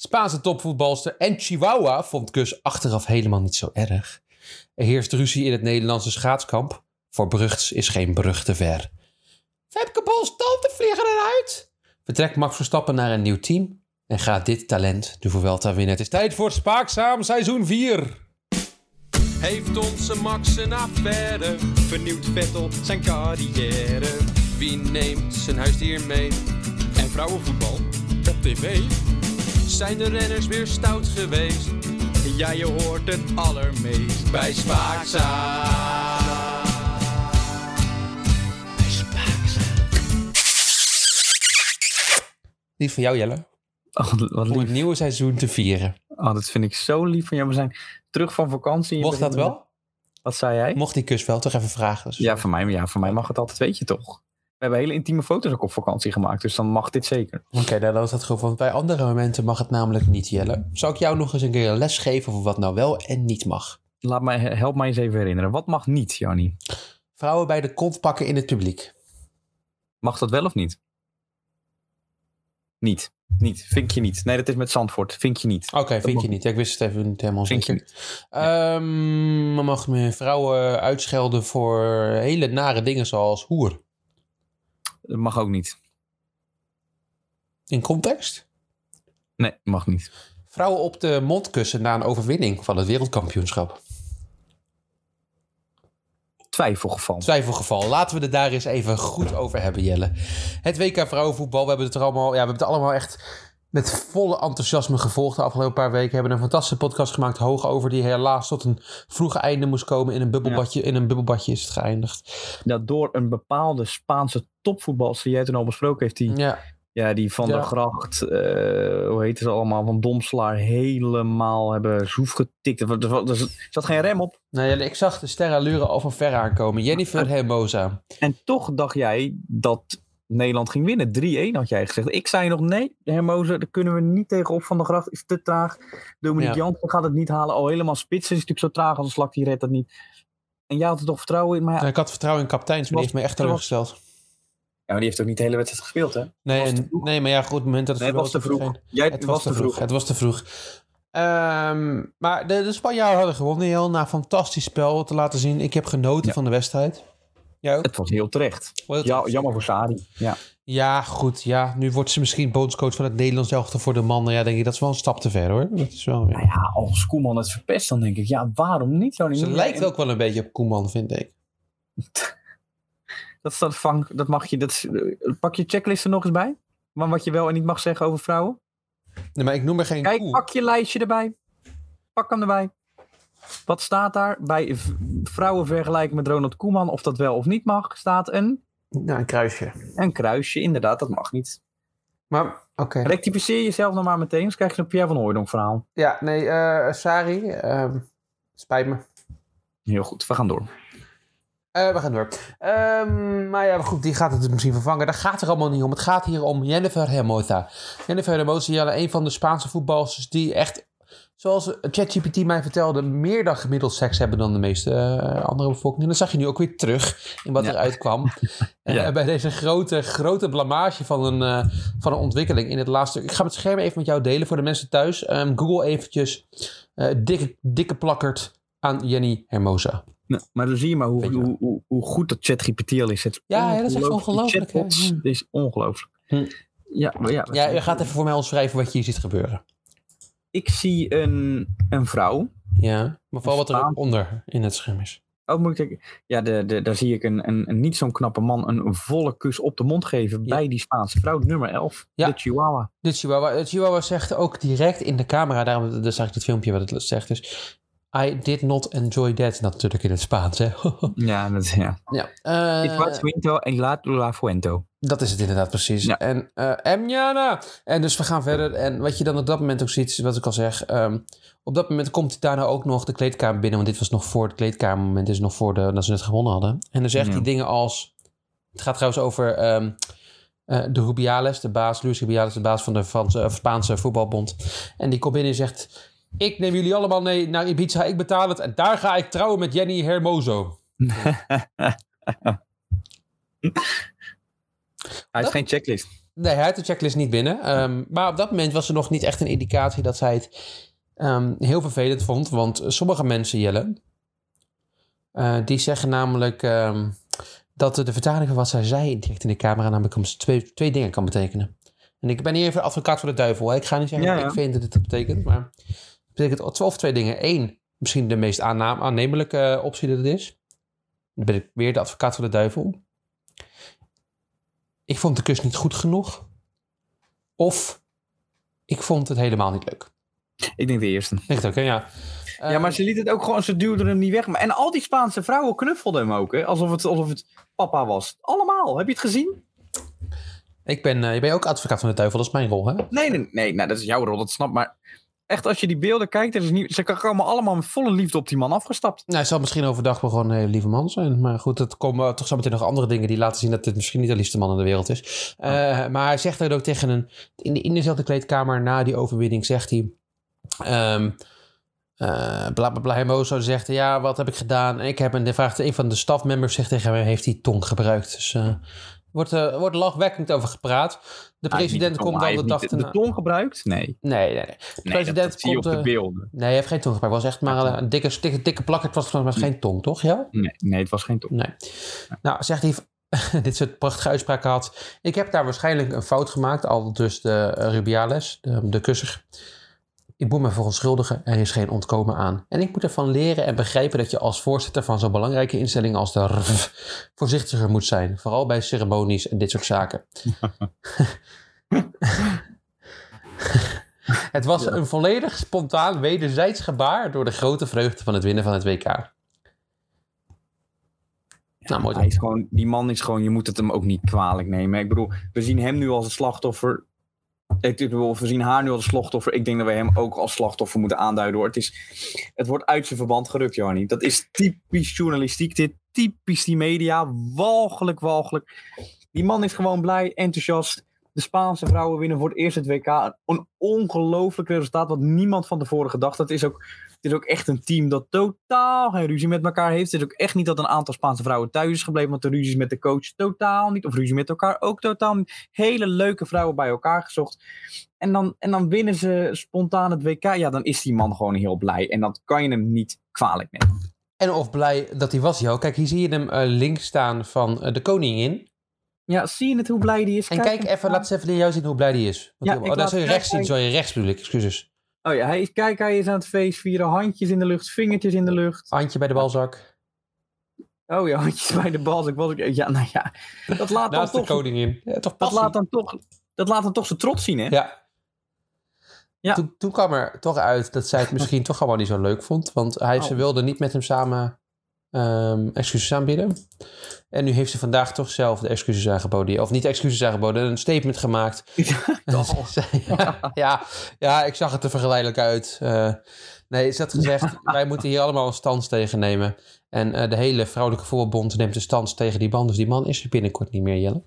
Spaanse topvoetbalster en Chihuahua vond kus achteraf helemaal niet zo erg. Er heerst ruzie in het Nederlandse schaatskamp. Voor Brugts is geen brug te ver. Femke Bos, tante vliegen eruit! Vertrekt Max Verstappen naar een nieuw team en gaat dit talent de Vuelta winnen. Het is tijd voor Spaakzaam seizoen 4. Heeft onze Max een affaire? Vernieuwt Vettel zijn carrière? Wie neemt zijn huisdier mee? En vrouwenvoetbal op tv? Zijn de renners weer stout geweest? Ja, je hoort het allermeest bij Spaakzaam. Bij van jou, Jelle. Oh, wat Om het nieuwe seizoen te vieren. Oh, dat vind ik zo lief van jou. We zijn terug van vakantie. Mocht dat wel? Wat zei jij? Mocht die kus wel? Toch even vragen. Dus- Ja, voor mij, ja, voor mij mag het altijd, weet je toch? We hebben hele intieme foto's ook op vakantie gemaakt, dus dan mag dit zeker. Oké, nou, dan is dat goed. Want bij andere momenten mag het namelijk niet, Jelle. Zou ik jou nog eens een keer een les geven over wat nou wel en niet mag? Laat mij, help mij eens even herinneren. Wat mag niet, Jannie? Vrouwen bij de kont pakken in het publiek. Mag dat wel of niet? Niet. Niet. Vind je niet. Nee, dat is met Zandvoort. Vind je niet. Oké, vind je niet. Ja, ik wist het even niet helemaal Vind je. Ehm, maar mag men vrouwen uitschelden voor hele nare dingen zoals hoer? Dat mag ook niet. In context? Nee, mag niet. Vrouwen op de mond kussen na een overwinning van het wereldkampioenschap. Twijfelgeval. Twijfelgeval. Laten we het daar eens even goed over hebben, Jelle. Het WK vrouwenvoetbal, we hebben het er allemaal, ja, we hebben het allemaal echt met volle enthousiasme gevolgd de afgelopen paar weken. We hebben een fantastische podcast gemaakt, hoog over, die helaas tot een vroege einde moest komen. In een bubbelbadje, in een bubbelbadje is het geëindigd. Dat door een bepaalde Spaanse topvoetbalster, die jij toen al besproken heeft, die, Ja, ja, die van Ja. der Gracht, eh, hoe heet ze allemaal, van Domslaar, helemaal hebben zoef getikt. Er, er, er zat geen rem op. nou Jelle, ik zag de sterrenallure al van ver aankomen. Jennifer Hermosa. En toch dacht jij dat Nederland ging winnen. 3-1 had jij gezegd. Ik zei nog nee, Hermosa, daar kunnen we niet tegenop. Van der Gracht is te traag. Dominique Ja. Jansen gaat het niet halen. Al helemaal spitsen is natuurlijk zo traag als een slak, die redt dat niet. En jij had er toch vertrouwen in. Maar ja, Ik had vertrouwen in kapiteins, maar die heeft me echt teleurgesteld. ja, maar die heeft ook niet de hele wedstrijd gespeeld, hè? Nee, en, nee, maar ja, goed, op het moment dat het Nee, het was te vroeg. geen- Jij Het was te vroeg. Het was te vroeg. Ehm, maar de, de Spanjaarden hadden gewonnen, heel na fantastisch spel te laten zien. Ik heb genoten Ja. van de wedstrijd. Ook? Het was heel terecht. Ja, terecht. jammer voor Sari. Ja. Ja, goed. Ja, nu wordt ze misschien bondscoach van het Nederlands elftal voor de mannen. Ja, denk ik, dat is wel een stap te ver hoor. Dat is wel, Nou ja, als Koeman het verpest, dan denk ik, ja, waarom niet? Johnny? Ze lijkt ook wel een beetje op Koeman, vind ik. Dat, is dat, vang, dat mag je, dat is- pak je checklist er nog eens bij? Maar wat je wel en niet mag zeggen over vrouwen? Nee, maar ik noem er geen Kijk, koe. pak je lijstje erbij. Pak hem erbij. Wat staat daar? Bij vrouwen vergelijken met Ronald Koeman, of dat wel of niet mag, staat een, Nou, een kruisje. een kruisje. Inderdaad, dat mag niet. Maar, oké. Rectificeer jezelf nog maar meteen, anders krijg je een Pierre van Hooydonk verhaal. Ja, nee, eh Sari, ehm, spijt me. Heel goed, we gaan door. Eh, we gaan door. Ehm, maar ja, goed, die gaat het dus misschien vervangen. Daar gaat er allemaal niet om. Het gaat hier om Jennifer Hermosa. Jennifer Hermosa, Jelle, een van de Spaanse voetballers die echt, zoals ChatGPT mij vertelde, meer dan gemiddeld seks hebben dan de meeste eh, andere bevolking. En dat zag je nu ook weer terug in wat Ja. eruit kwam. Eh, Ja. bij deze grote, grote blamage van een, eh, van een ontwikkeling in het laatste. Ik ga het scherm even met jou delen voor de mensen thuis. Ehm, Google eventjes dikke, dikke plakkerd aan Jenny Hermosa. Nou, maar dan zie je maar hoe, je hoe, hoe, hoe goed dat ChatGPT al is. Het is Ja, ja, dat is echt ongelooflijk. Het is ongelooflijk. Hm. Ja, maar ja, Ja, je gaat even voor mij omschrijven wat je hier ziet gebeuren. Ik zie een, een vrouw. Ja, maar vooral wat er onder in het scherm is. Oh, moet ik? Ja, de, de, daar zie ik een, een, een niet zo'n knappe man een volle kus op de mond geven Ja. bij die Spaanse vrouw, nummer 11, Ja. de Chihuahua. De Chihuahua, de Chihuahua zegt ook direct in de camera, daarom daar zag ik het filmpje wat het zegt. Dus, I did not enjoy that. Natuurlijk in het Spaans, hè? Ja, dat, ja. ja. eh, Ik was Winto en laat la Fuento. dat is het inderdaad precies. Ja. En uh, Emjana! En dus we gaan verder. En wat je dan op dat moment ook ziet, is wat ik al zeg. ehm, op dat moment komt hij daarna ook nog de kleedkamer binnen. Want dit was nog voor het kleedkamermoment. Dit is nog voor de, dat ze net gewonnen hadden. En dan zegt Ja. hij dingen als... Het gaat trouwens over ehm, eh, de Rubiales, de baas. Luis Rubiales, de baas van de Franse, Spaanse voetbalbond. En die komt binnen en zegt... Ik neem jullie allemaal mee naar Ibiza. Ik betaal het. En daar ga ik trouwen met Jenny Hermoso. Hij heeft geen checklist. Nee, hij had de checklist niet binnen. Ehm, maar op dat moment was er nog niet echt een indicatie dat zij het ehm, heel vervelend vond. Want sommige mensen, Jelle, eh, die zeggen namelijk ehm, dat de vertaling van wat zij zei direct in de camera namelijk twee, twee dingen kan betekenen. En ik ben hier even advocaat voor de duivel. Hè? Ik ga niet zeggen Ja, ik vind dat het betekent, maar betekent of twee dingen. Eén, misschien de meest aannemelijke eh, optie dat het is. Dan ben ik weer de advocaat voor de duivel. Ik vond de kus niet goed genoeg. Of ik vond het helemaal niet leuk. Ik denk de eerste. Ik denk het ook, hè? ja. ja, maar ze liet het ook gewoon, ze duwde hem niet weg. Maar- En al die Spaanse vrouwen knuffelden hem ook, hè? Alsof het, alsof het papa was. Allemaal. Heb je het gezien? Ik ben, eh, je bent ook advocaat van de duivel, dat is mijn rol, hè? Nee, nee, nee, nou, dat is jouw rol, dat snap Maar echt, als je die beelden kijkt, er is niet, ze komen allemaal met volle liefde op die man afgestapt. Nou, hij zal misschien overdag wel gewoon een hele lieve man zijn. Maar goed, er komen toch zo meteen nog andere dingen die laten zien dat dit misschien niet de liefste man in de wereld is. Eh, Maar hij zegt er ook tegen een. In, de, in dezelfde kleedkamer na die overwinning zegt hij. ehm eh bla bla bla. Hermoso zegt: Ja, wat heb ik gedaan? En ik heb een. de vraagt een van de stafmembers zegt tegen hem: Heeft hij tong gebruikt? Dus. eh wordt, er wordt lachwekkend over gepraat. De president komt dan de dag de, erna- de tong gebruikt? Nee. Nee, nee, nee. De nee president dat, dat zie je komt. op de eh, beelden. nee, hij heeft geen tong gebruikt. Het was echt maar een, een dikke, dikke, dikke plak. Het was volgens mij geen tong, toch? Ja? Nee, nee, het was geen tong. Nee. Nou, zegt hij, dit soort prachtige uitspraken had. Ik heb daar waarschijnlijk een fout gemaakt, al dus de eh, Rubiales, de, de kusser. Ik moet me verontschuldigen, er is geen ontkomen aan. En ik moet ervan leren en begrijpen dat je als voorzitter van zo'n belangrijke instelling als de RV voorzichtiger moet zijn. Vooral bij ceremonies en dit soort zaken. het was een volledig spontaan wederzijds gebaar door de grote vreugde van het winnen van het WK. nou, mooi Hij is gewoon, die man is gewoon, je moet het hem ook niet kwalijk nemen. Ik bedoel, we zien hem nu als een slachtoffer. Ik we zien haar nu als slachtoffer. Ik denk dat we hem ook als slachtoffer moeten aanduiden. Hoor. Het, is, het wordt uit zijn verband gerukt, Johanny. Dat is typisch journalistiek dit. Typisch die media. Walgelijk, walgelijk. Die man is gewoon blij, enthousiast. De Spaanse vrouwen winnen voor het eerst het WK. Een ongelooflijk resultaat wat niemand van tevoren gedacht had. Het is ook, het is ook echt een team dat totaal geen ruzie met elkaar heeft. Het is ook echt niet dat een aantal Spaanse vrouwen thuis is gebleven. Want de ruzies met de coach totaal niet. Of ruzie met elkaar ook totaal niet. Hele leuke vrouwen bij elkaar gezocht. En dan, en dan winnen ze spontaan het WK. Ja, dan is die man gewoon heel blij. En dat kan je hem niet kwalijk nemen. En of blij dat hij was, Jo. Kijk, hier zie je hem eh, links staan van eh, de koningin. Ja, zie je het hoe blij die is? En kijk even, laat eens even jou zien hoe blij die is. Want Ja, ik oh, zul je kijk, rechts zien, zul je rechts bedoel ik, excuses. Oh ja, hij is, kijk, hij is aan het feest vieren. Handjes in de lucht, vingertjes in de lucht. Handje bij de balzak. Oh ja, handjes bij de bal. Ik was, ja, nou ja. Dat laat dan Naast de toch koningin. Ja, toch Dat laat, dan toch, dat laat dan toch zijn trots zien, hè? Ja. Ja. Toen, toen kwam er toch uit dat zij het misschien toch allemaal niet zo leuk vond. Want hij, ze Oh. wilde niet met hem samen ehm, excuses aanbieden. En nu heeft ze vandaag toch zelf de excuses aangeboden. Of niet excuses aangeboden, een statement gemaakt. Ja, ja, ja, ik zag het er vergelijkelijk uit. Eh, nee, ze had gezegd, wij moeten hier allemaal een stand tegen nemen. En eh, de hele vrouwelijke voetbalbond neemt een stand tegen die man. Dus die man is er binnenkort niet meer, Jelle.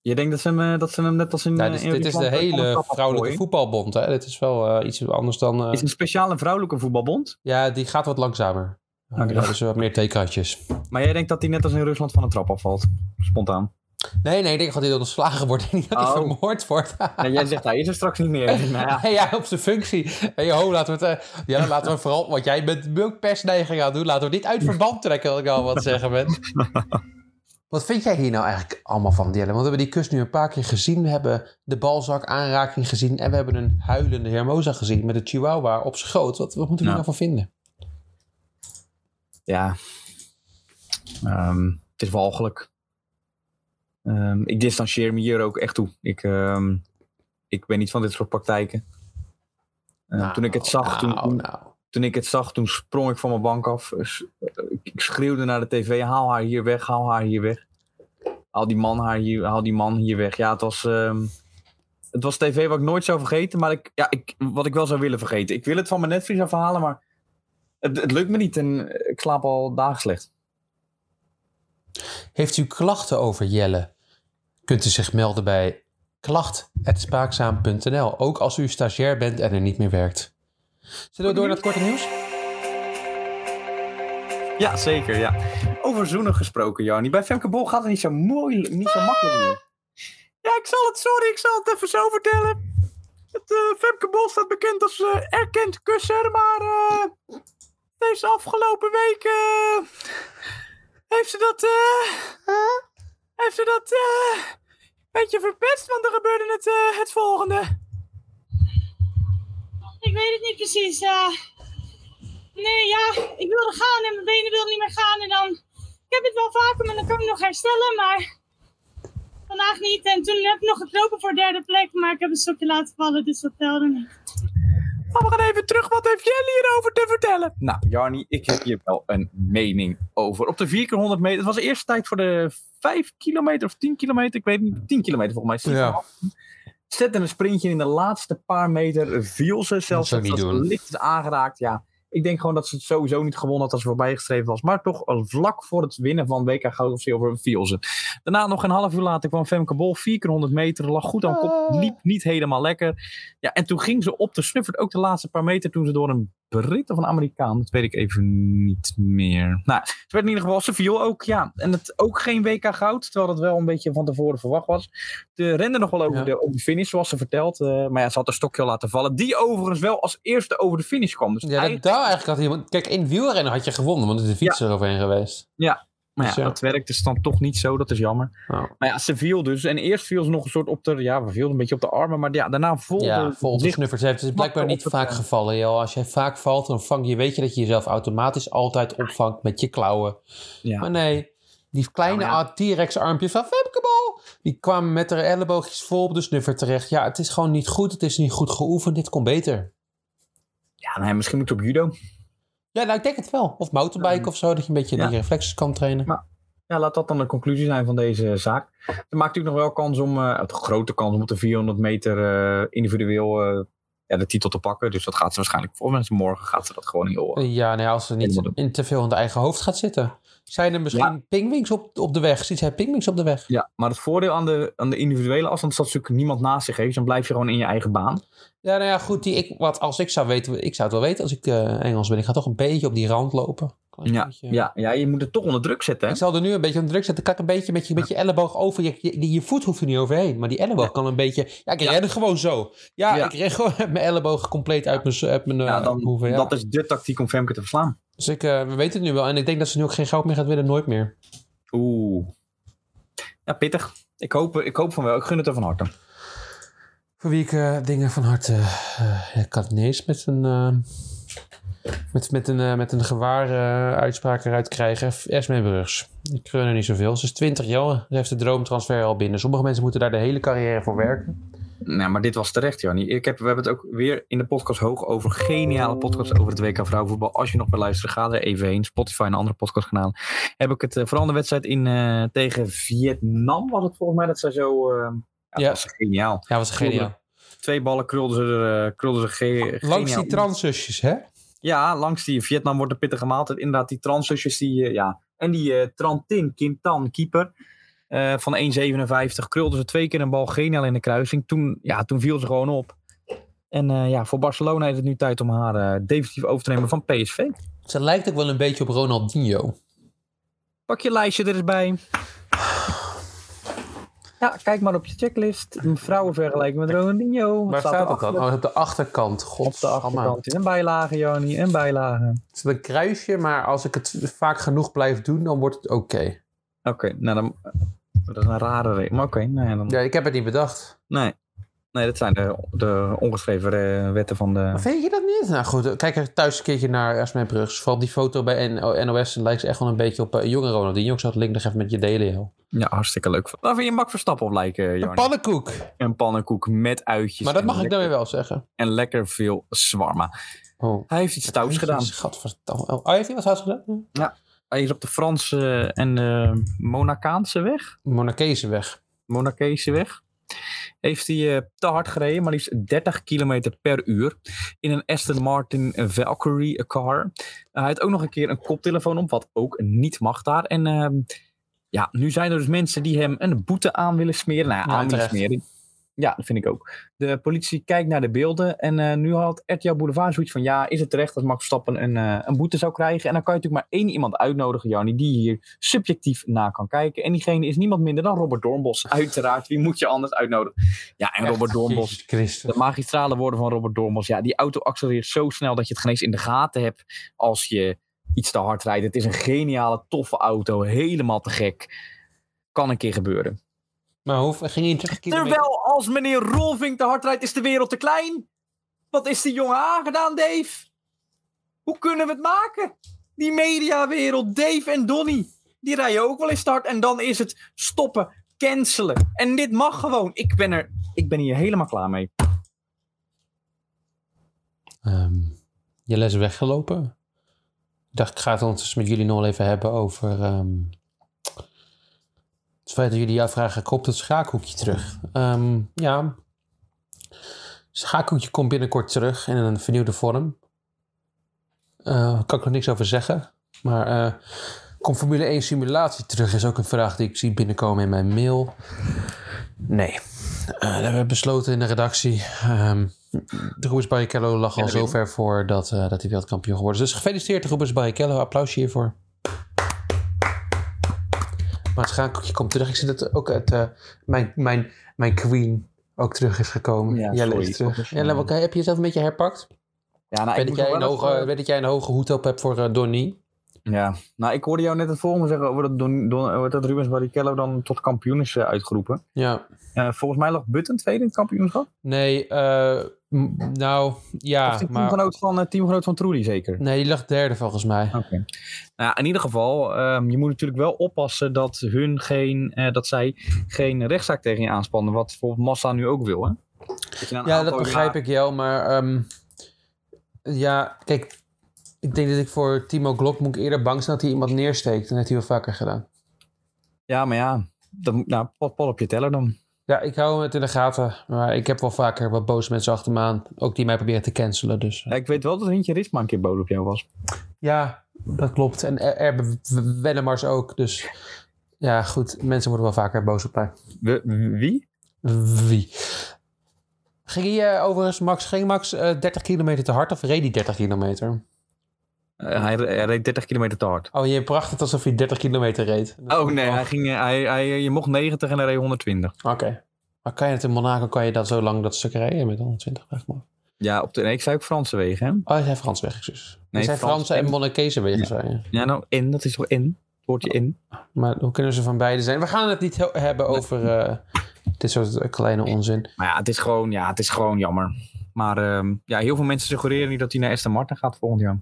Je denkt dat ze hem, eh, dat ze hem net als in... Nou, dit, in dit is de hele vrouwelijke voetbalbond. Hè? Dit is wel iets anders dan... eh, Is het een speciale vrouwelijke voetbalbond? Ja, die gaat wat langzamer. Oké. Ja, dus wat meer theekratjes. Maar jij denkt dat hij net als in Rusland van een trap afvalt? Spontaan. Nee, nee, ik denk dat hij ontslagen wordt en niet dat hij Oh. vermoord wordt. Nee, jij zegt hij is er straks niet meer. nou ja. Op zijn functie. Hey, ho, laten we het... eh, ja, laten we vooral... Want jij bent ook persneiging aan het doen. Laten we dit uit verband trekken, wat ik al wat zeggen ben. Wat vind jij hier nou eigenlijk allemaal van, Jelle? Want we hebben die kus nu een paar keer gezien. We hebben de balzak aanraking gezien. En we hebben een huilende Hermosa gezien met een chihuahua op schoot. Wat, wat moeten we nou van vinden? Ja. Ehm, het is walgelijk. Ehm, ik distancieer me hier ook echt toe. Ik, ehm, ik ben niet van dit soort praktijken. Ehm, toen ik het zag, toen, Nou, toen, nou. toen ik het zag, toen sprong ik van mijn bank af. S- Ik ik schreeuwde naar de tv, haal haar hier weg, haal haar hier weg. Haal die man, haar hier, haal die man hier weg. Ja, het was, het was tv wat ik nooit zou vergeten, maar ik, ja, ik, wat ik wel zou willen vergeten. Ik wil het van mijn netvlies afhalen, maar het, het lukt me niet en ik slaap al dagen slecht. Heeft u klachten over Jelle? Kunt u zich melden bij klacht.spaakzaam.nl. Ook als u stagiair bent en er niet meer werkt. Zullen we door naar het korte nieuws? Ja, zeker, ja. Over zoenen gesproken, Jarnie. Bij Femke Bol gaat het niet zo mooi, niet zo makkelijk meer. Ja, ik zal het, sorry, ik zal het even zo vertellen. Het eh, Femke Bol staat bekend als eh, erkend kusser, maar eh, deze afgelopen week eh, heeft ze dat, eh, heeft ze dat eh, een beetje verpest, want er gebeurde het, eh, het volgende. Ik weet het niet precies. nee, ja, ik wilde gaan en mijn benen wilden niet meer gaan. En dan, ik heb het wel vaker, maar dan kan ik nog herstellen. Maar vandaag niet. En toen heb ik nog gekropen voor derde plek, maar ik heb een stokje laten vallen, dus dat telde niet. Maar we gaan even terug, wat heeft Jelly hierover te vertellen? Nou, Jarni, ik heb hier wel een mening over. Op de 4 keer 100 meter, het was de eerste tijd voor de 5 kilometer of 10 kilometer, ik weet niet, 10 kilometer volgens mij. Ja. Zette een sprintje in de laatste paar meter, viel ze zelfs. zou ik niet dat ze doen. licht is aangeraakt, ja. Ik denk gewoon dat ze het sowieso niet gewonnen had als ze voorbijgestreven was. Maar toch al vlak voor het winnen van WK Goud of Zilver viel ze. Daarna nog een half uur later kwam Femke Bol. 4 keer 100 meter, lag goed aan kop. Liep niet helemaal lekker. Ja, en toen ging ze op de snuffert ook de laatste paar meter toen ze door een Brit of een Amerikaan, dat weet ik even niet meer. Nou, ze werd in ieder geval, ze viel ook, ja. En het ook geen WK goud, terwijl dat wel een beetje van tevoren verwacht was. De rende nog wel over, Ja. de, over de finish, zoals ze vertelt. eh, maar ja, ze had een stokje al laten vallen. Die overigens wel als eerste over de finish kwam. Dus Ja, eigenlijk- daar eigenlijk had iemand... Kijk, in wielrennen had je gewonnen, want er is de fiets eroverheen geweest. Maar ja, dus ja. dat werkt dus dan toch niet zo, dat is jammer. Maar ja, ze viel dus. En eerst viel ze nog een soort op de, ja, we viel een beetje op de armen. Maar ja, daarna volgde Ja, vol de zich snuffers. Het is blijkbaar niet het, vaak eh, gevallen, joh. Als jij vaak valt, dan vang je, weet je dat je jezelf automatisch altijd opvangt met je klauwen. Ja. Maar nee, die kleine Nou, ah, T-Rex armpjes van Femkebal, die kwamen met haar elleboogjes vol op de snuffer terecht. Ja, het is gewoon niet goed. Het is niet goed geoefend. Dit kon beter. Ja, nee, misschien moet je op judo. Ja, nou, ik denk het wel. Of mountainbike of zo, dat je een beetje Ja. die reflexes kan trainen. Maar- Ja, laat dat dan de conclusie zijn van deze zaak. Ze maakt natuurlijk nog wel kans om, een grote kans om op de 400 meter eh, individueel eh, ja, de titel te pakken. Dus dat gaat ze waarschijnlijk, volgens mij morgen gaat ze dat gewoon heel... Ja, nou ja, als ze niet in te veel in de eigen hoofd gaat zitten. Zijn er misschien pingwings op, op de weg? Ziet zij pingwings op de weg? Ja, maar het voordeel aan de, aan de individuele afstand is dat natuurlijk niemand naast zich heeft. Dan blijf je gewoon in je eigen baan. Ja, nou ja, goed. Die, ik, wat, als ik zou weten, ik zou het wel weten als ik eh, Engels ben. Ik ga toch een beetje op die rand lopen. Ja, beetje. ja, ja, je moet het toch onder druk zetten. Hè? Ik zal er nu een beetje onder druk zetten. Kan ik een beetje met je, met je elleboog over. Je, je, je voet hoeft er niet overheen. Maar die elleboog kan een beetje. Ja, ik Ja. ren gewoon zo. Ja, Ja. ik ren gewoon met mijn elleboog compleet uit mijn, uit mijn Ja, eh, dan, hoeven. Dat is de tactiek om Femke te verslaan. Dus ik, eh, we weten het nu wel. En ik denk dat ze nu ook geen goud meer gaat winnen. Nooit meer. Oeh. Ja, pittig. Ik hoop, ik hoop van wel. Ik gun het er van harte. Voor wie ik eh, dingen van harte. ja, ik kan het niet eens met een. met, met een, met een gewaar eh, uitspraak eruit krijgen. Esme Brugs. Ik gun er niet zoveel. Ze is 20 jaar. Ze heeft de droomtransfer al binnen. Sommige mensen moeten daar de hele carrière voor werken. Nou, maar dit was terecht, Jannie. Ik heb, we hebben het ook weer in de podcast hoog over. Geniale podcast over het WK vrouwenvoetbal. Als je nog wil luisteren, ga er even heen. Spotify en andere podcastkanalen. Heb ik het, eh, vooral de wedstrijd in, eh, tegen Vietnam was het volgens mij. Dat zij zo... eh, ja, was geniaal. Ja, was geniaal. Twee ballen krulden ze, er, krulden ze ge- Langs die transzusjes, hè? Ja, langs die Vietnam wordt een pittige maaltijd. Inderdaad, die transzusjes die, ja. En die Trantin Kim Tan, keeper eh, van 1,57, krulde ze twee keer een bal geniaal in de kruising. Toen, ja, toen viel ze gewoon op. En eh, ja, voor Barcelona is het nu tijd om haar eh, definitief over te nemen van PSV. Ze lijkt ook wel een beetje op Ronaldinho. Pak je lijstje er eens bij. Ja, kijk maar op je checklist. Vrouwen vergelijken met Ronaldinho. Waar staat dat dan? Oh, op de achterkant. God, Op de achterkant is een bijlage, Joni. Een bijlage. Het is een kruisje, maar als ik het vaak genoeg blijf doen, dan wordt het oké. Oké, nou dan... Dat is een rare reden. Maar oké, nou ja, dan... Ja, ik heb het niet bedacht. Nee. Nee, dat zijn de, de ongeschreven eh, wetten van de... Maar vind je dat niet? Nou goed, kijk er thuis een keertje naar Esmee Brugs. Vooral die foto bij NOS lijkt ze echt wel een beetje op uh, jonge Ronaldinho. Ik zou het link nog even met je delen, joh. Ja, hartstikke leuk. Waar vind je Mak Verstappen op lijken, Een pannenkoek. Een pannenkoek met uitjes. Maar dat mag ik weer wel zeggen. En lekker veel zwarma. Oh. Hij heeft iets stouts gedaan. Gadverdamme. Oh, heeft hij wat stouts gedaan? Hij is op de Franse en Monacaanse weg. Monarchese weg. Monarchese weg. Heeft hij eh, te hard gereden, maar liefst 30 km per uur. In een Aston Martin Valkyrie car. hij had ook nog een keer een koptelefoon op, wat ook niet mag daar. En ehm, ja, nu zijn er dus mensen die hem een boete aan willen smeren. Nou, ja, aan willen smeren. Ja, dat vind ik ook. De politie kijkt naar de beelden. En eh, nu had RTL Boulevard zoiets van... Ja, is het terecht dat Max Verstappen een, eh, een boete zou krijgen? En dan kan je natuurlijk maar één iemand uitnodigen, Jannie... die hier subjectief naar kan kijken. En diegene is niemand minder dan Robert Doornbos. Uiteraard, wie moet je anders uitnodigen? Ja, en Robert Doornbos... Jezus Christus. De magistrale woorden van Robert Doornbos. Ja, die auto accelereert zo snel dat je het geen eens in de gaten hebt als je iets te hard rijdt. Het is een geniale, toffe auto. Helemaal te gek. Kan een keer gebeuren. Maar hoe ging hij 30 kilometer? Terwijl als meneer Rolving te hard rijdt, is de wereld te klein. Wat is die jongen aangedaan, Dave? Hoe kunnen we het maken? Die mediawereld, Dave en Donny, die rijden ook wel eens start. En dan is het stoppen, cancelen. En dit mag gewoon. Ik ben, er, ik ben hier helemaal klaar mee. Ehm, Jelle is weggelopen. Ik dacht, ik ga het ondertussen met jullie nog even hebben over... ehm, het feit dat jullie jou vragen, komt het schaakhoekje terug? Ehm, ja, het schaakhoekje komt binnenkort terug in een vernieuwde vorm. Eh, Daar kan ik nog niks over zeggen. Maar eh, komt Formule 1 simulatie terug? Is ook een vraag die ik zie binnenkomen in mijn mail. Nee. Eh, dat hebben we besloten in de redactie. Ehm de Rubens Barrichello lag al Ja, zo Wim. ver voor dat, eh, dat hij wereldkampioen geworden is. Dus gefeliciteerd Rubens Barrichello. Applausje hiervoor. Maar het schakeltje komt terug. Ik zie dat ook het, eh, mijn, mijn, mijn queen ook terug is gekomen. Ja, Jelle sorry. is terug. Jelle, eh, heb je jezelf een beetje herpakt? Ja, nou, weet, ik dat jij een hoge, even- weet dat jij een hoge hoed op hebt voor uh, Donny? Ja, nou, ik hoorde jou net het volgende zeggen over dat, Don, Don, over dat Rubens Barrichello dan tot kampioen is eh, uitgeroepen. Ja. Eh, volgens mij lag Button tweede in het kampioenschap. Nee, eh, nou, ja, of die maar... teamgenoot van, eh, teamgenoot van Trudy zeker. Nee, die lag derde volgens mij. Oké. Nou, in ieder geval, ehm, je moet natuurlijk wel oppassen dat hun geen, eh, dat zij geen rechtszaak tegen je aanspannen. Wat bijvoorbeeld Massa nu ook wil, hè? Dat Ja, dat begrijp ik wel, maar ehm, ja, kijk, ik denk dat ik voor Timo Glock moet ik eerder bang zijn dat hij iemand neersteekt. Dat heeft hij wel vaker gedaan. Ja, maar ja, moet- nou, pot, pot op je teller dan. Ja, ik hou het in de gaten, maar ik heb wel vaker wat boze mensen achter me aan, ook die mij proberen te cancelen. Dus Ja, ik weet wel dat Rintje Ritsma een keer boos op jou was. ja, dat klopt. En Er- Erbe Wennemars ook, dus ja, goed, mensen worden wel vaker boos op mij. We, wie? Wie? Ging hij eh, overigens, Max, ging Max eh, 30 kilometer te hard of reed hij 30 kilometer? Eh, hij, hij reed 30 kilometer te hard. Oh, je bracht het alsof hij 30 kilometer reed. Oh nee, hij ging, eh, hij, hij, je mocht 90 en hij reed 120. Oké. Maar kan je het in Monaco, kan je dat zo lang dat stuk rijden met 120? Vraag ik me af. Ja, op de, nee, ik zei ook Franse wegen, hè? Oh, hij zei Frans weg, excuus. Nee, Frans Franse en en- wegen, zei je. Ja, nou, in, dat is toch in? Het woordje in. Maar hoe kunnen ze van beide zijn? We gaan het niet he- hebben over eh, dit soort kleine onzin. Maar ja, het is gewoon, ja, het is gewoon jammer. Maar ehm, ja, heel veel mensen suggereren nu dat hij naar Aston Martin gaat volgend jaar.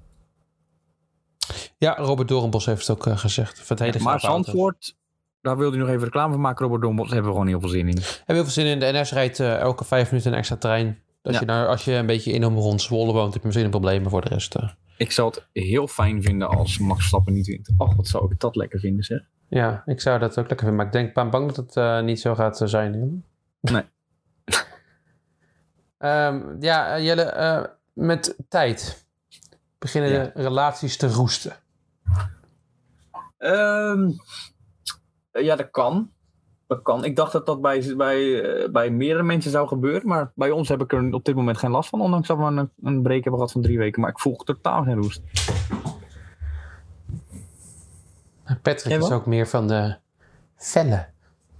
Ja, Robert Doornbos heeft het ook eh, gezegd. Van het hele maar. Zandvoort, daar wilde hij nog even reclame van maken. Robert daar hebben we gewoon heel veel zin in. Heb je heel veel zin in. De NS rijdt eh, elke vijf minuten een extra trein. Als, Ja. je, nou, als je een beetje in om rond Zwolle woont, heb je misschien een probleem. Maar voor de rest... eh, Ik zou het heel fijn vinden als Max Verstappen niet wint. Och, wat zou ik dat lekker vinden, zeg. ja, ik zou dat ook lekker vinden. Maar ik denk, ben bang dat het niet zo gaat zijn. Nee. Ehm, ja, Jelle, met tijd beginnen Ja. de relaties te roesten. Ehm, eh, ja, dat kan. Dat kan. Ik dacht dat dat bij, bij, eh, bij meerdere mensen zou gebeuren. Maar bij ons heb ik er op dit moment geen last van. Ondanks dat we een, een break hebben gehad van drie weken. Maar ik voel totaal geen roest. Patrick is ook meer van de felle,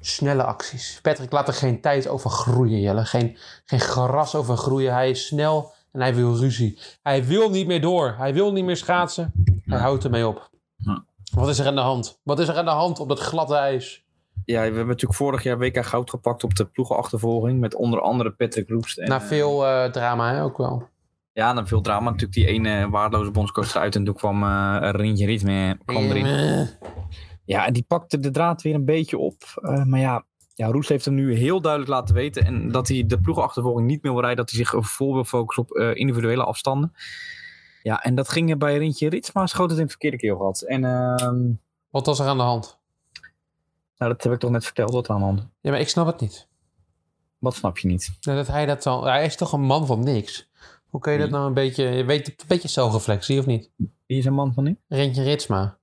snelle acties. Patrick laat er geen tijd over groeien, Jelle. Geen, geen gras over groeien. Hij is snel en hij wil ruzie. Hij wil niet meer door. Hij wil niet meer schaatsen. Hij houdt ermee op. Ja. Wat is er aan de hand? Wat is er aan de hand op dat gladde ijs? Ja, we hebben natuurlijk vorig jaar WK goud gepakt op de ploegenachtervolging. Met onder andere Patrick Roest. En, Na eh, veel eh, drama hè, ook wel. Ja, na veel drama. Natuurlijk die ene waardeloze bondscoach uit. En toen kwam eh Rintje Ritme kwam erin. Ja, en die pakte de draad weer een beetje op. Maar ja, ja, Roes heeft hem nu heel duidelijk laten weten. En dat hij de ploegenachtervolging niet meer wil rijden. Dat hij zich vol wil focussen op eh, individuele afstanden. Ja, en dat ging bij Rintje Ritsma. Schoot het in het verkeerde keel gehad. En ehm, Wat was er aan de hand? nou, dat heb ik toch net verteld. Wat er aan de hand. Ja, maar ik snap het niet. Wat snap je niet? Nou, Dat hij dat dan... Hij is toch een man van niks? Hoe kun je dat nou een beetje... Je weet een beetje zelfreflectie, of niet? Wie is een man van nu? Rentje Ritsma.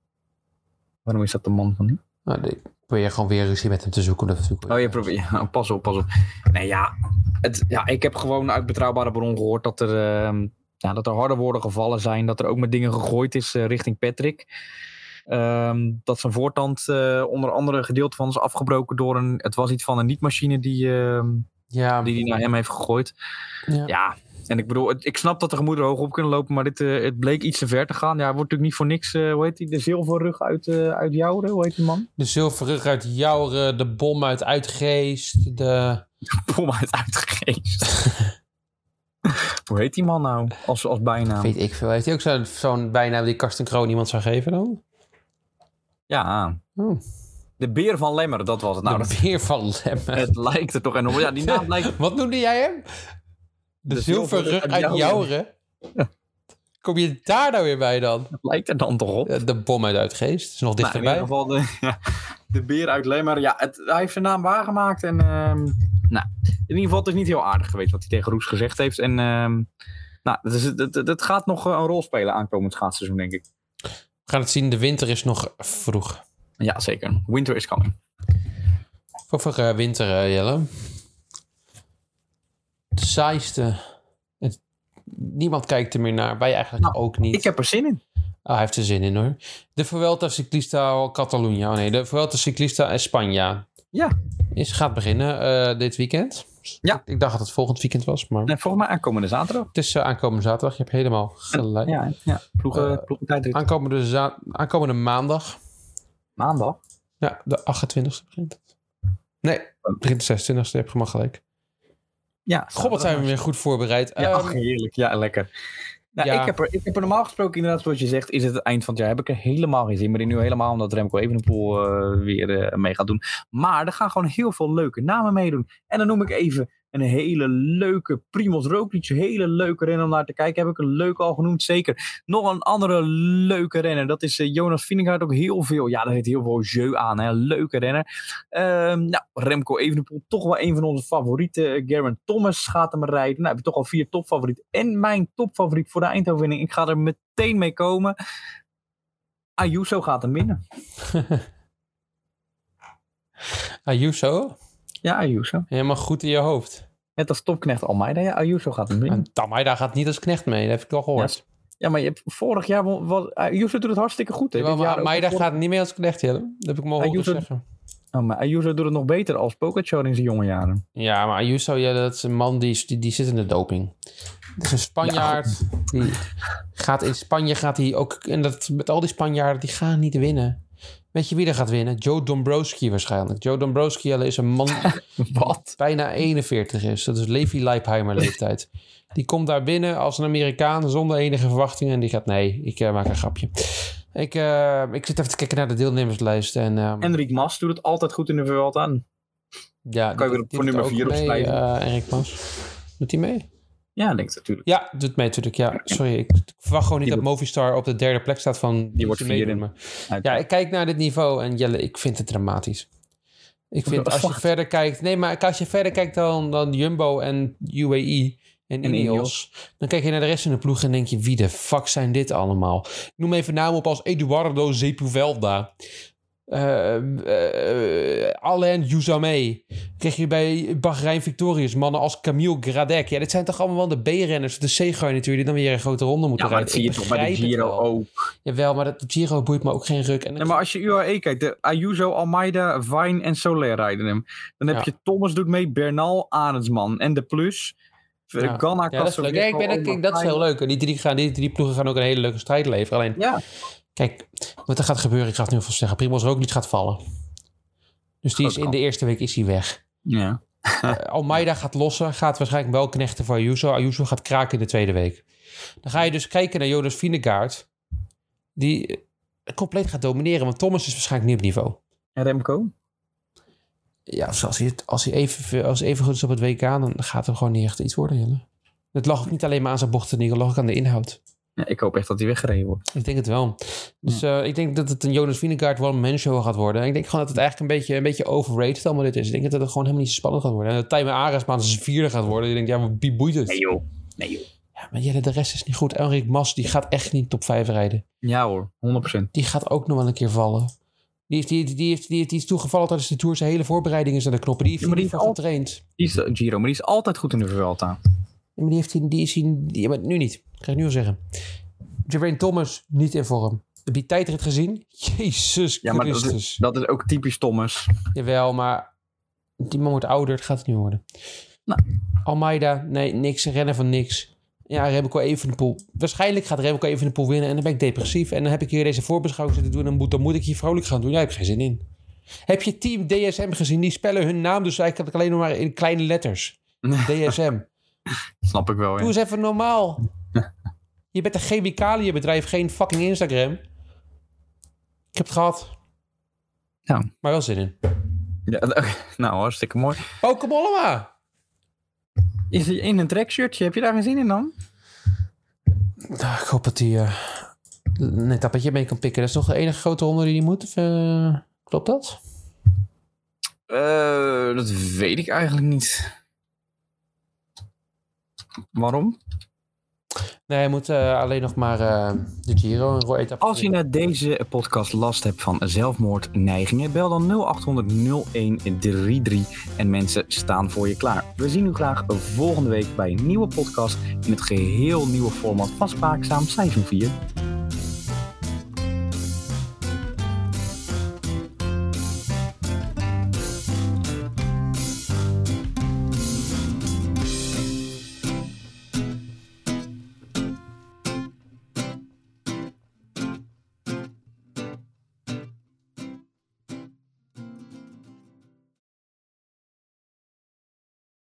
Waarom is dat een man van nu? Nou, probeer je gewoon weer ruzie met hem te zoeken. Is natuurlijk Oh, je probeert. Ja, pas op, pas op. Nee, ja, het, ja. Ik heb gewoon uit betrouwbare bron gehoord dat er, ehm, ja, dat er harde woorden gevallen zijn. Dat er ook met dingen gegooid is eh, richting Patrick. Ehm, dat zijn voortand eh, onder andere gedeelte van is afgebroken door een. Het was iets van een niet-machine die, ehm, Ja, die hij naar hem heeft gegooid. ja. Ja, en ik bedoel, ik snap dat de gemoederen hoog op kunnen lopen, maar dit, eh, het bleek iets te ver te gaan. Ja, wordt natuurlijk niet voor niks, eh, hoe heet die, de zilverrug uit, eh uit Jouren, hoe heet die man? De zilverrug uit Jouren, de bom uit Uitgeest, de... Pom uit uitgegeest. hoe heet die man nou, als, als bijnaam? Weet ik veel. Heeft hij ook zo'n zo'n bijnaam die Karsten Kroon iemand zou geven dan? Ja, Oh, de beer van Lemmer, dat was het. Nou, de beer van Lemmer. het lijkt er toch enorm. Ja, die naam lijkt... Wat noemde jij hem? De, zilverrug uit Jouren. Kom je daar nou weer bij dan? Het lijkt er dan toch op. De bom uit Uitgeest. Is nog Nou, in dichterbij. ieder geval de, ja, de beer uit Lemmer. Ja, het, hij heeft zijn naam waargemaakt. En ehm, nou, in ieder geval, het is niet heel aardig geweest wat hij tegen Roes gezegd heeft. En ehm, nou, is, het gaat nog eh, een rol spelen aankomend schaatsseizoen, denk ik. We gaan het zien. De winter is nog vroeg. Ja, zeker. Winter is coming. Voor, voor eh, winter, eh, Jelle. De saaiste. Het- niemand kijkt er meer naar. Wij eigenlijk Nou, ook niet. Ik heb er zin in. Ah, hij heeft er zin in hoor. De Vuelta Ciclista Catalunya. Oh nee, de Vuelta Ciclista España. Ja. Is, gaat beginnen eh, dit weekend. Ja. Ik, dacht dat het volgend weekend was, maar Nee, volgens mij aankomende zaterdag. het is eh, aankomende zaterdag. Je hebt helemaal gelijk. Ja, ja. Ploegen, Eh, ploegentijdrit. Aankomende, za- aankomende maandag. Maandag. Ja, de 28e begint het. Nee, het begint de 26e. Heb je maar gelijk. Ja, God, wat zijn we weer goed voorbereid. Ja, Ehm, ach, heerlijk. Ja, lekker. Nou, Ja. ik, heb er, ik heb er normaal gesproken, inderdaad, zoals je zegt, is het het eind van het jaar. Heb ik er helemaal geen zin meer in. Nu helemaal omdat Remco Evenepoel eh weer eh, mee gaat doen. Maar er gaan gewoon heel veel leuke namen meedoen. En dan noem ik even een hele leuke Primoz Roglic. Hele leuke renner om naar te kijken. Heb ik een leuke al genoemd, zeker. Nog een andere leuke renner. Dat is eh, Jonas Vingegaard ook heel veel. Ja, daar heeft heel veel jeu aan. Hè. Leuke renner. Ehm, nou, Remco Evenepoel, toch wel een van onze favorieten. Geraint Thomas gaat hem rijden. Nou, heb je toch al vier topfavorieten. En mijn topfavoriet voor de Eindhovening. Ik ga er meteen mee komen. Ayuso gaat hem winnen. Ayuso, Ja, Ayuso. helemaal goed in je hoofd. Net als topknecht Almeida. Ja, Ayuso gaat hem winnen. En Tamaida gaat niet als knecht mee, dat heb ik al gehoord. Ja, maar je hebt, vorig jaar... was- Ayuso doet het hartstikke goed. Hè? Dit maar Almeida gaat niet meer als knecht, Jelle. Dat heb ik horen Ayuso- zeggen. Oh, maar Ayuso doet het nog beter als Pogacar in zijn jonge jaren. Ja, maar Ayuso, ja, dat is een man die, die, die zit in de doping. Het is een Spanjaard. die gaat in Spanje gaat hij ook... En dat, met al die Spanjaarden, die gaan niet winnen. Weet je wie er gaat winnen? Joe Dombrowski waarschijnlijk. Joe Dombrowski is een man Wat? bijna 41 is. Dat is Levi Leipheimer leeftijd. Die komt daar binnen als een Amerikaan zonder enige verwachtingen. En die gaat, nee, ik eh, maak een grapje. Ik, eh, ik zit even te kijken naar de deelnemerslijst. En, Enric Mas doet het altijd goed in de Vuelta. ja, kan je weer die voor nummer ook vier mee, opschrijven. Erik Mas. Doet hij mee? Ja, denk natuurlijk. Ja, doet mee natuurlijk. Ja, sorry. Ik, ik verwacht gewoon niet Die dat Movistar op de derde plek staat van... Die wordt vierde. maar- Ja, ik kijk naar dit niveau en Jelle, ik vind het dramatisch. Ik vind als je verder kijkt... Nee, maar als je verder kijkt dan, dan Jumbo en UAE en En Ineos... Ineos. dan kijk je naar de rest van de ploeg en denk je... wie de fuck zijn dit allemaal? Ik noem even namen op als Eduardo Zepuvelda... eh eh, Alain Youzame. Krijg je bij Bahrein Victorious mannen als Camille Gradec. Ja, dit zijn toch allemaal wel de B-renners, de C-garnituur... die dan weer een grote ronde moeten Ja, maar dat rijden. zie je toch bij de Giro wel. ook. Jawel, maar dat, de Giro boeit me ook geen ruk. En Nee, maar als je UAE kijkt, de Ayuso, Almeida, Vine en Soler rijden hem. Dan heb Ja. je Thomas doet mee, Bernal, Arendsman en de Plus. Ja. Ja, dat is leuk. Ja, ik ben, ik, dat is heel leuk. Die drie, gaan, die drie ploegen gaan ook een hele leuke strijd leveren. Alleen, Ja, kijk, wat er gaat gebeuren, ik ga het nu alvast zeggen. Primoz Roglic gaat vallen. Dus die is in de eerste week is hij weg. ja. Eh, Almeida gaat lossen, gaat waarschijnlijk wel knechten voor Ayuso. Ayuso gaat kraken in de tweede week. Dan ga je dus kijken naar Jonas Vingegaard. Die eh, compleet gaat domineren. Want Thomas is waarschijnlijk niet op niveau. En Remco? Ja, dus als hij, het- als hij even, als hij even goed is op het WK, dan gaat er gewoon niet echt iets worden. Jelle. Het lag ook niet alleen maar aan zijn bochten, het lag ook aan de inhoud. Ja, ik hoop echt dat hij weggereden wordt. Ik denk het wel. Dus eh, ik denk dat het een Jonas Vingegaard one man show gaat worden. En ik denk gewoon dat het eigenlijk een beetje, een beetje overrated allemaal dit is. Ik denk dat het gewoon helemaal niet zo spannend gaat worden. En dat Tijmen Ares maar zijn vierde gaat worden. Je denkt, ja, maar wie boeit het? Nee joh. Nee joh. Ja, maar Jelle, de rest is niet goed. Enrik Mas, die gaat echt niet top 5 rijden. Ja hoor, 100%. Die gaat ook nog wel een keer vallen. Die, heeft, die, die, heeft, die, die is toegevallen tijdens de Tour. Zijn hele voorbereiding is aan de knoppen. Die heeft Ja, maar die voor getraind. Die is, Giro, maar die is altijd goed in de Vuelta. Maar die, heeft, hij- die is hij... Die, maar nu niet. Dat ga ik nu al zeggen. Geraint Thomas, niet in vorm. Heb je die tijdrit gezien? Jezus Ja, maar dat Christus. is, dat is ook typisch Thomas. Jawel, maar die man wordt ouder. Het gaat het niet worden. Nou. Almeida, nee, niks. Rennen van niks. Ja, Remco Evenepoel. Waarschijnlijk gaat Remco Evenepoel winnen en dan ben ik depressief. En dan heb ik hier deze voorbeschouwing zitten doen en dan moet, dan moet ik hier vrolijk gaan doen. Ja, ik heb geen zin in. Heb je team DSM gezien? Die spellen hun naam dus eigenlijk alleen nog maar in kleine letters. DSM. Snap ik wel, Doe ja. eens even normaal. Je bent een chemicaliënbedrijf, geen fucking Instagram. Ik heb het gehad. Ja. Maar wel zin in. ja nou, hartstikke mooi. Pokémon allemaal. Is hij in een trackshirtje? Heb je daar geen zin in dan? Nou, ik hoop dat hij eh een etappetje mee kan pikken. Dat is toch de enige grote ronde die hij moet? Of, eh, klopt dat? Eh, dat weet ik eigenlijk niet. Waarom? Nee, hij moet eh, alleen nog maar eh, de Giro een etappe. Als je na deze podcast last hebt van zelfmoordneigingen, bel dan 0800 0133 en mensen staan voor je klaar. We zien u graag volgende week bij een nieuwe podcast in het geheel nieuwe format van Spraakzaam Seizoen 4.